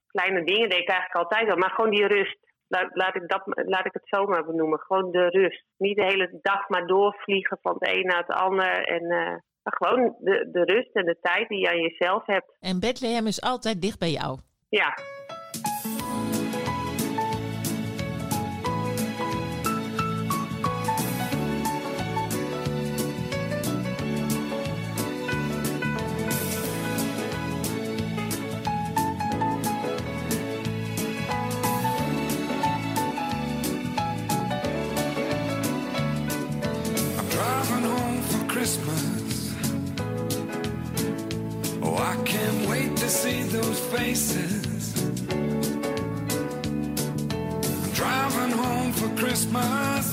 [SPEAKER 14] kleine dingen, deed ik eigenlijk altijd al. Maar gewoon die rust. Laat, laat, ik, dat, laat ik het zo maar benoemen. Gewoon de rust. Niet de hele dag maar doorvliegen van het een naar het ander. En eh, maar gewoon de, de rust en de tijd die je aan jezelf hebt.
[SPEAKER 2] En Bethlehem is altijd dicht bij jou.
[SPEAKER 14] Ja,
[SPEAKER 15] those faces. I'm driving home for Christmas,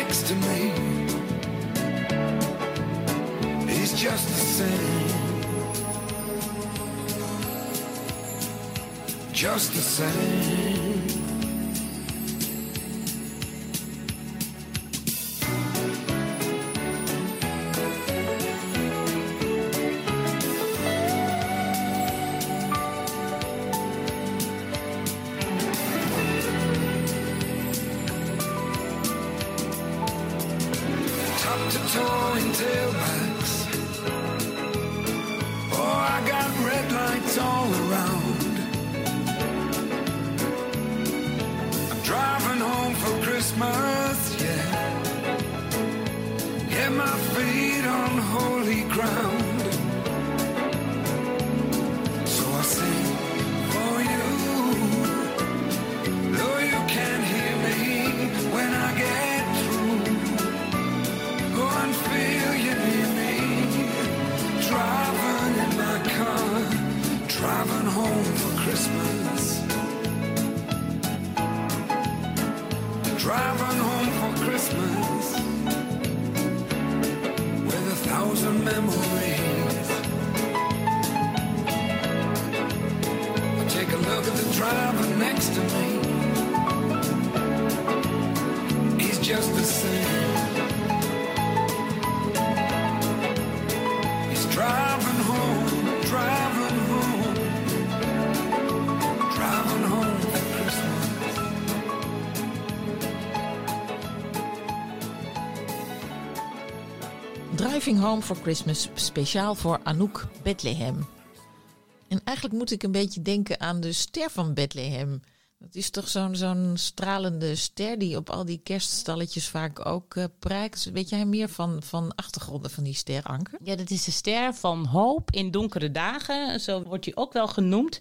[SPEAKER 15] next to me. He's just the same. Just the same. Home for Christmas,
[SPEAKER 2] speciaal voor Anouk Bethlehem. En eigenlijk moet ik een beetje denken aan de ster van Bethlehem. Dat is toch zo'n zo'n stralende ster die op al die kerststalletjes vaak ook eh, prijkt. Weet jij meer van, van achtergronden van die ster, Anke?
[SPEAKER 3] Ja, dat is de ster van hoop in donkere dagen. Zo wordt hij ook wel genoemd.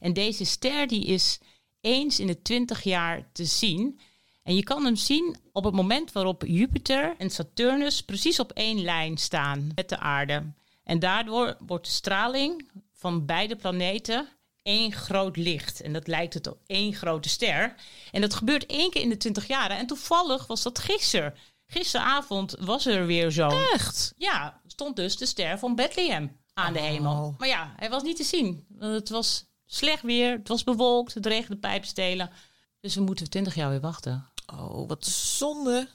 [SPEAKER 3] En deze ster die is eens in de twintig jaar te zien. En je kan hem zien op het moment waarop Jupiter en Saturnus precies op één lijn staan met de aarde. En daardoor wordt de straling van beide planeten één groot licht. En dat lijkt het op één grote ster. En dat gebeurt één keer in de twintig jaren. En toevallig was dat gisteren. Gisteravond was er weer zo.
[SPEAKER 2] Echt?
[SPEAKER 3] Ja, stond dus de ster van Bethlehem aan de hemel. Maar ja, hij was niet te zien. Want Het was slecht weer, het was bewolkt, het regende pijpstelen. Dus we moeten twintig jaar weer wachten.
[SPEAKER 2] Oh, wat zonde.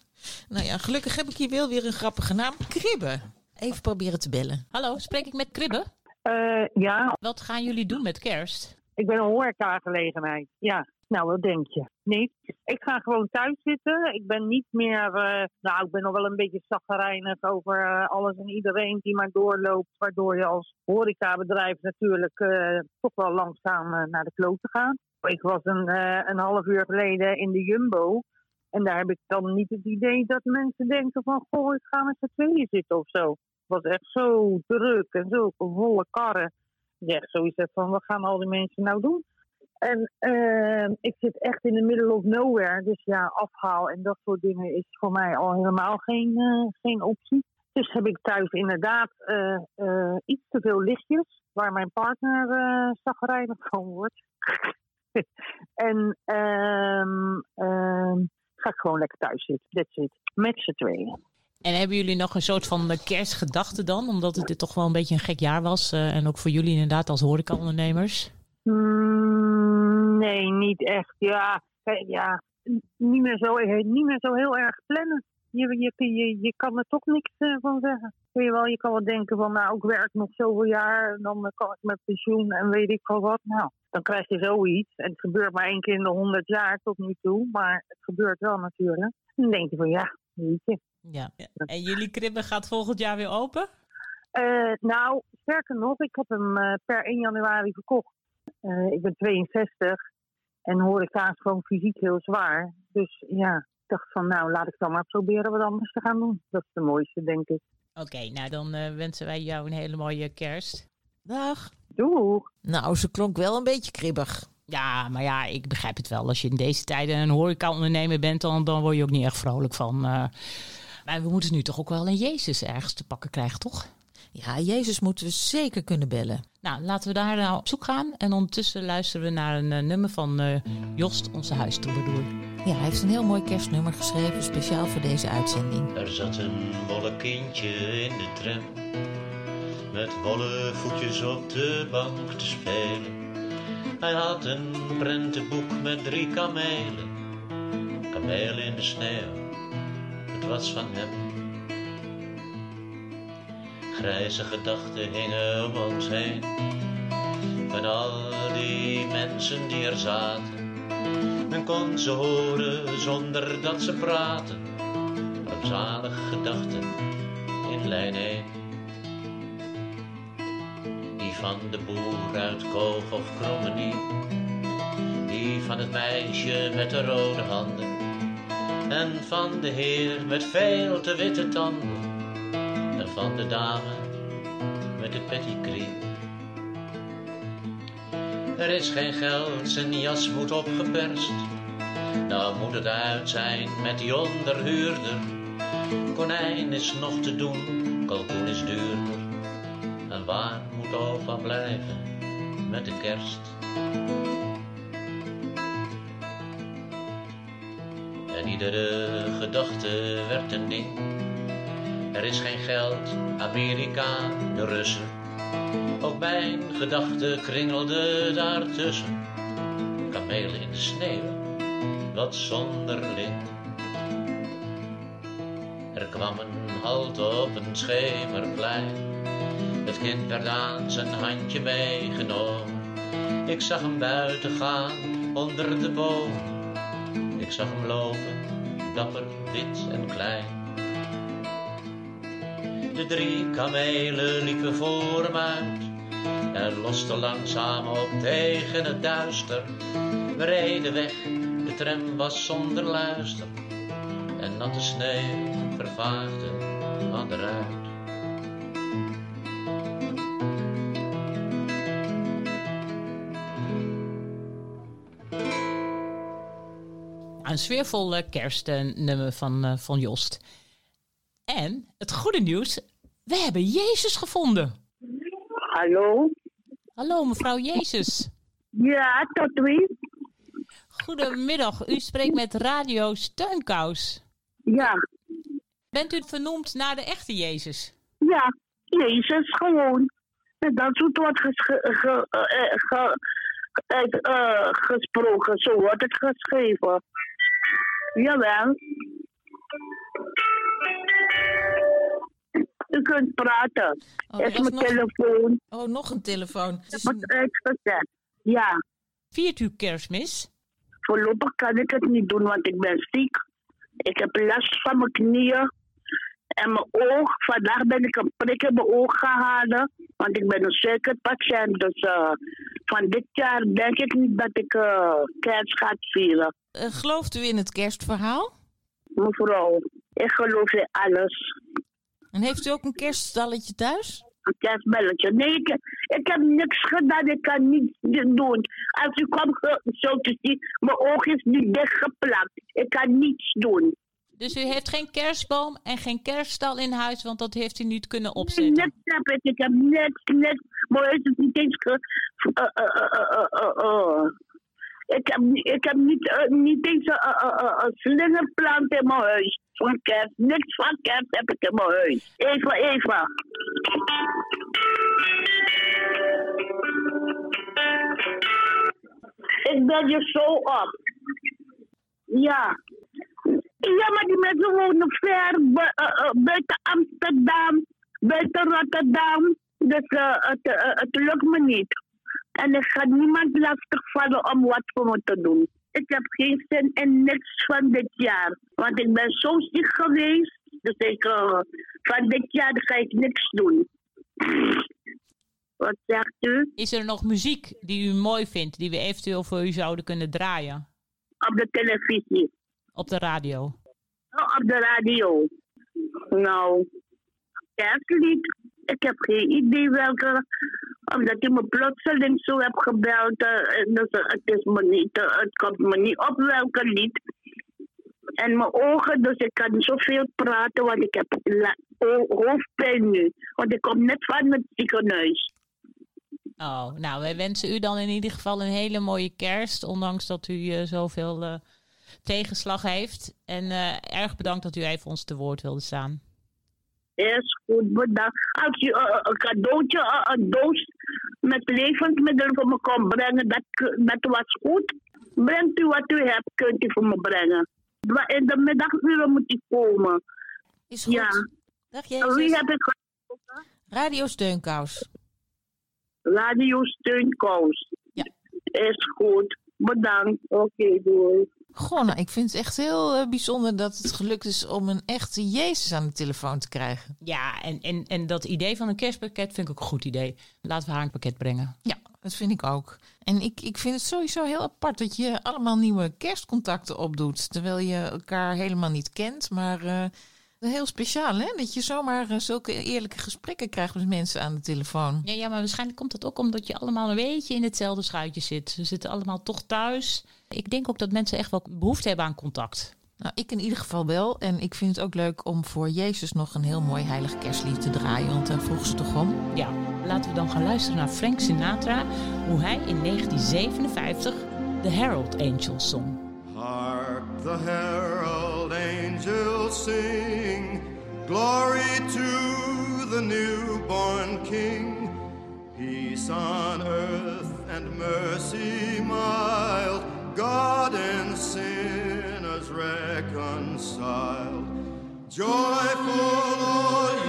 [SPEAKER 2] Nou ja, gelukkig heb ik hier wel weer een grappige naam. Kribbe. Even proberen te bellen.
[SPEAKER 3] Hallo, spreek ik met Kribbe?
[SPEAKER 16] Eh, ja,
[SPEAKER 3] Wat gaan jullie doen met kerst?
[SPEAKER 16] ik ben een horecagelegenheid. Ja, nou wat denk je? Niet? Ik ga gewoon thuis zitten. Ik ben niet meer, eh, nou ik ben nog wel een beetje zaggerijnig over eh, alles en iedereen die maar doorloopt. Waardoor je als horecabedrijf natuurlijk toch wel langzaam naar de kloten gaat. Ik was een, een half uur geleden in de Jumbo. En daar heb ik dan niet het idee dat mensen denken van, goh, ik ga met z'n tweeën zitten of zo. Het was echt zo druk en zulke volle karren. Ja, zoiets van, wat gaan al die mensen nou doen? En eh, ik zit echt in the middle of nowhere. Dus ja, afhaal en dat soort dingen is voor mij al helemaal geen, eh, geen optie. Dus heb ik thuis inderdaad eh, eh, iets te veel lichtjes. Waar mijn partner uh, van wordt. en ehm, ehm, ga ik gewoon lekker thuis zitten. That's it. Met z'n tweeën.
[SPEAKER 3] En hebben jullie nog een soort van eh, kerstgedachte dan? Omdat het dit toch wel een beetje een gek jaar was. eh, en ook voor jullie inderdaad als horecaondernemers.
[SPEAKER 16] Mm, nee, niet echt. Ja, ja niet, meer zo, niet meer zo heel erg plannen. Je, je, je, je kan er toch niks eh, van zeggen. Weet je wel, je kan wel denken van, nou, ik werk nog zoveel jaar, en dan kan ik met pensioen en weet ik veel wat. Nou, dan krijg je zoiets. En het gebeurt maar één keer in de honderd jaar tot nu toe, maar het gebeurt wel natuurlijk. Dan denk je van, ja, weet je.
[SPEAKER 3] Ja. En jullie kribben gaat volgend jaar weer open?
[SPEAKER 16] Eh, nou, sterker nog, ik heb hem eh, per 1 januari verkocht. Eh, ik ben 62 en horeca is gewoon fysiek heel zwaar. Dus ja, dacht van nou, laat ik dan maar proberen wat anders te gaan doen. Dat is de mooiste, denk ik.
[SPEAKER 3] Oké, nou dan eh, wensen wij jou een hele mooie kerst.
[SPEAKER 2] Dag.
[SPEAKER 16] Doeg.
[SPEAKER 2] Nou, ze klonk wel een beetje kribbig.
[SPEAKER 3] Ja, maar ja, ik begrijp het wel. Als je in deze tijden een horecaondernemer bent, dan, dan word je ook niet echt vrolijk van. eh. maar we moeten nu toch ook wel een Jezus ergens te pakken krijgen, toch?
[SPEAKER 2] Ja, Jezus moeten we zeker kunnen bellen.
[SPEAKER 3] Nou, laten we daar nou op zoek gaan. En ondertussen luisteren we naar een eh, nummer van eh, Jost, onze huistoebedoer.
[SPEAKER 2] Ja, hij heeft een heel mooi kerstnummer geschreven, speciaal voor deze uitzending.
[SPEAKER 17] Er zat een wollen kindje in de tram, met wollen voetjes op de bank te spelen. Hij had een prentenboek met drie kamelen, kamelen in de sneeuw, het was van hem. Grijze gedachten hingen om ons heen, van al die mensen die er zaten. Men kon ze horen zonder dat ze praten, rampzalige gedachten in lijn 1. Die van de boer uit Koog of Krommenie, die van het meisje met de rode handen, en van de heer met veel te witte tanden, en van de dame met de pettikree. Er is geen geld, zijn jas moet opgeperst. Nou moet het uit zijn met die onderhuurder. Konijn is nog te doen, kalkoen is duurder. En waar moet opa blijven met de kerst? En iedere gedachte werd een ding. Er is geen geld, Amerika, de Russen. Ook mijn gedachten kringelden daartussen. kamelen in de sneeuw, wat zonderling. Er kwam een halt op een schemerplein. Het kind werd aan zijn handje meegenomen. Ik zag hem buiten gaan onder de boom. Ik zag hem lopen, dapper, wit en klein. De drie kamelen liepen voor hem uit. En losten langzaam op tegen het duister. We reden weg, de tram was zonder luister. En natte sneeuw vervaagde aan de ruit.
[SPEAKER 3] Een sfeervol eh, kerstnummer van, eh, van Jost. En het goede nieuws, we hebben Jezus gevonden.
[SPEAKER 9] Hallo?
[SPEAKER 3] Hallo mevrouw Jezus.
[SPEAKER 9] Ja, tot wie?
[SPEAKER 3] Goedemiddag, u spreekt met Radio Steunkous.
[SPEAKER 9] Ja.
[SPEAKER 3] Bent u vernoemd naar de echte Jezus?
[SPEAKER 9] Ja, Jezus gewoon. En dat soort wordt gesche- ge- eh, ge- eh, eh, gesproken, zo wordt het geschreven. Jawel. U kunt praten.
[SPEAKER 2] Oh,
[SPEAKER 9] is
[SPEAKER 2] er
[SPEAKER 9] mijn
[SPEAKER 2] nog-
[SPEAKER 9] telefoon.
[SPEAKER 2] Oh, nog een telefoon. Het is
[SPEAKER 9] Wordt uitgezet. Ja.
[SPEAKER 3] Viert u kerstmis?
[SPEAKER 9] Voorlopig kan ik het niet doen, want ik ben ziek. Ik heb last van mijn knieën. En mijn oog, vandaag ben ik een prik in mijn oog gehaald. Want ik ben een suikerpatiënt. Dus eh, van dit jaar denk ik niet dat ik eh, kerst ga vieren.
[SPEAKER 2] Eh, gelooft u in het kerstverhaal?
[SPEAKER 9] Mevrouw, ik geloof in alles.
[SPEAKER 2] En heeft u ook een kerststalletje thuis?
[SPEAKER 9] Een kerstbelletje. Nee, ik, ik heb niks gedaan. Ik kan niets doen. Als u komt, ge- zo te zien, mijn oog is niet dichtgeplakt. Ik kan niets doen.
[SPEAKER 3] Dus u heeft geen kerstboom en geen kerststal in huis, want dat heeft u niet kunnen
[SPEAKER 9] Nee,
[SPEAKER 3] opzetten.
[SPEAKER 9] niks heb ik. Ik heb niks, niks. Mijn huis is niet eens ge... eh, eh, eh. Ik heb, ik heb niet, niet eens een slingerplant in mijn huis. Van kerst. Niks van kerst heb ik in mijn. Even, even. Ik ben je zo op. Ja. Ja, maar die mensen wonen ver eh, eh, buiten Amsterdam, buiten Rotterdam. Dus eh, het, eh, het lukt me niet. En ik ga niemand lastigvallen om wat voor me te doen. Ik heb geen zin in niks van dit jaar. Want ik ben zo ziek geweest. Dus ik, eh, van dit jaar ga ik niks doen. Wat zegt u?
[SPEAKER 3] Is er nog muziek die u mooi vindt, die we eventueel voor u zouden kunnen draaien?
[SPEAKER 9] Op de televisie.
[SPEAKER 3] Op de radio?
[SPEAKER 9] Oh, op de radio. Nou, kerstlied. Ik heb geen idee welke. Omdat je me plotseling zo hebt gebeld. dus het, is me niet, eh, het komt me niet op welke lied. En mijn ogen, dus ik kan zoveel praten, want ik heb hoofdpijn nu. Want ik kom net van het ziekenhuis.
[SPEAKER 3] Oh, nou, wij wensen u dan in ieder geval een hele mooie kerst, ondanks dat u eh, zoveel tegenslag heeft. En erg bedankt dat u even ons te woord wilde staan.
[SPEAKER 9] Is goed, bedankt. Als je een cadeautje, een doos met levensmiddelen voor me kon brengen, dat, dat was goed. Brengt u wat u hebt, kunt u voor me brengen. In de middaguren moet u komen.
[SPEAKER 2] Is goed.
[SPEAKER 9] Ja.
[SPEAKER 2] Dag
[SPEAKER 9] Wie
[SPEAKER 2] Jezus.
[SPEAKER 9] heb ik
[SPEAKER 2] Radio Steunkous.
[SPEAKER 9] Radio Steunkous.
[SPEAKER 2] Ja.
[SPEAKER 9] Is goed. Bedankt. Oké, doei.
[SPEAKER 2] Goh, nou, ik vind het echt heel eh, bijzonder dat het gelukt is om een echte Jezus aan de telefoon te krijgen.
[SPEAKER 3] Ja, en, en, en dat idee van een kerstpakket vind ik ook een goed idee. Laten we haar een pakket brengen.
[SPEAKER 2] Ja, dat vind ik ook. En ik, ik vind het sowieso heel apart dat je allemaal nieuwe kerstcontacten opdoet. Terwijl je elkaar helemaal niet kent. Maar eh, heel speciaal, hè? Dat je zomaar eh, zulke eerlijke gesprekken krijgt met mensen aan de telefoon.
[SPEAKER 3] Ja, ja, maar waarschijnlijk komt dat ook omdat je allemaal een beetje in hetzelfde schuitje zit. We zitten allemaal toch thuis. Ik denk ook dat mensen echt wel behoefte hebben aan contact.
[SPEAKER 2] Nou, ik in ieder geval wel. En ik vind het ook leuk om voor Jezus nog een heel mooi heilig kerstlied te draaien. Want daar vroeg ze toch om.
[SPEAKER 3] Ja, laten we dan gaan luisteren naar Frank Sinatra, hoe hij in 1957 de Herald Angels zong.
[SPEAKER 18] Hark the herald angels sing glory to the newborn King. Peace on earth and mercy mild, God and sinners reconciled. Joyful all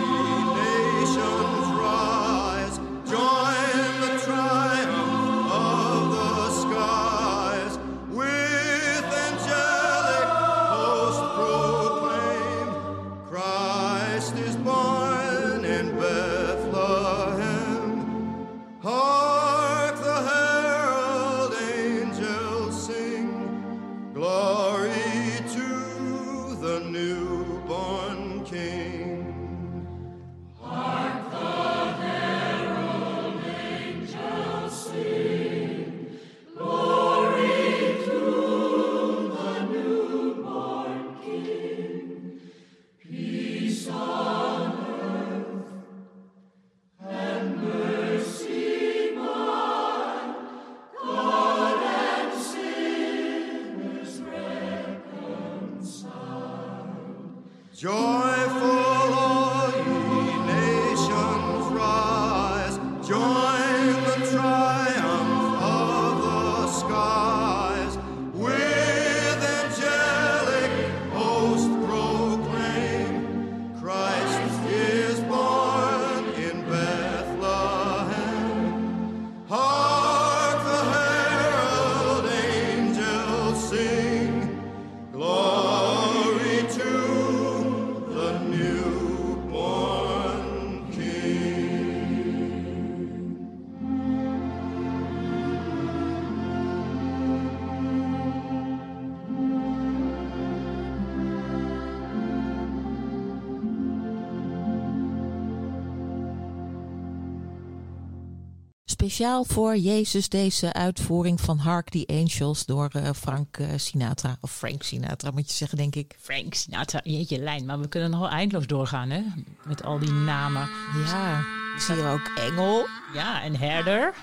[SPEAKER 2] Speciaal voor Jezus deze uitvoering van Hark the Angels door eh, Frank eh, Sinatra. Of Frank Sinatra moet je zeggen, denk ik.
[SPEAKER 3] Frank Sinatra, jeetje lijn, maar we kunnen nog wel eindeloos doorgaan, hè? Met al die namen.
[SPEAKER 2] Ja, ik zie hier ook Engel.
[SPEAKER 3] Ja, en herder.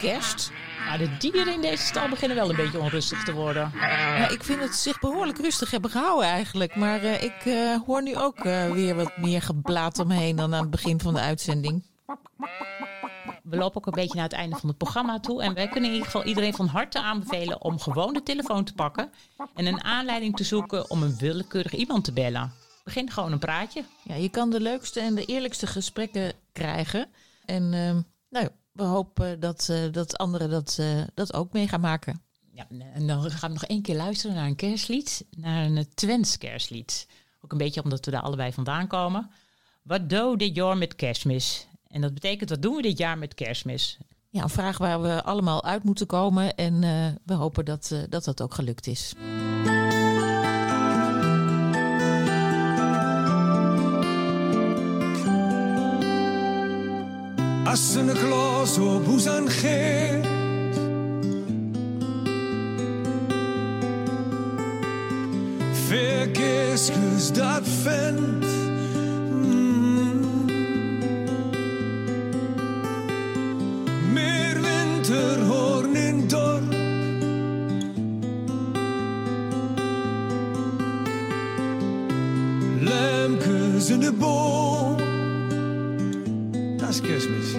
[SPEAKER 2] Kerst.
[SPEAKER 3] Maar de dieren in deze stal beginnen wel een beetje onrustig te worden.
[SPEAKER 2] Ja, ik vind het zich behoorlijk rustig hebben gehouden eigenlijk. Maar eh, ik hoor nu ook weer wat meer geblaat omheen dan aan het begin van de uitzending.
[SPEAKER 3] We lopen ook een beetje naar het einde van het programma toe. En wij kunnen in ieder geval iedereen van harte aanbevelen om gewoon de telefoon te pakken. En een aanleiding te zoeken om een willekeurig iemand te bellen. Begin gewoon een praatje.
[SPEAKER 2] Ja, je kan de leukste en de eerlijkste gesprekken krijgen. En ehm, nou, we hopen dat, eh, dat anderen dat, eh, dat ook mee gaan maken.
[SPEAKER 3] Ja, en dan gaan we nog één keer luisteren naar een kerstlied. Naar een Twents kerstlied. Ook een beetje omdat we daar allebei vandaan komen. Wat doe dit jaar met kerstmis? En dat betekent, wat doen we dit jaar met kerstmis?
[SPEAKER 2] Ja, een vraag waar we allemaal uit moeten komen. En eh, we hopen dat, eh, dat dat ook gelukt is.
[SPEAKER 13] Als Sinterklaas op hoes aan geeft. Dat vent. Meer winterhoorn in dorp. Lemkes in de boom. Dat is kerstmis.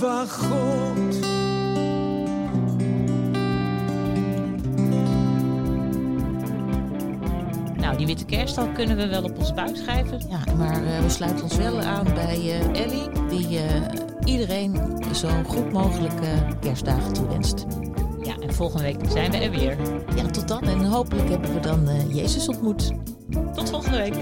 [SPEAKER 13] God.
[SPEAKER 19] Nou, die witte kerststal kunnen we wel op ons buik schrijven.
[SPEAKER 2] Ja, maar eh, we sluiten ons wel aan bij eh, Ellie, die eh, iedereen zo goed mogelijke kerstdagen toewenst.
[SPEAKER 19] Ja, en volgende week zijn we er weer.
[SPEAKER 2] Ja, tot dan. En hopelijk hebben we dan eh, Jezus ontmoet.
[SPEAKER 19] Tot volgende week.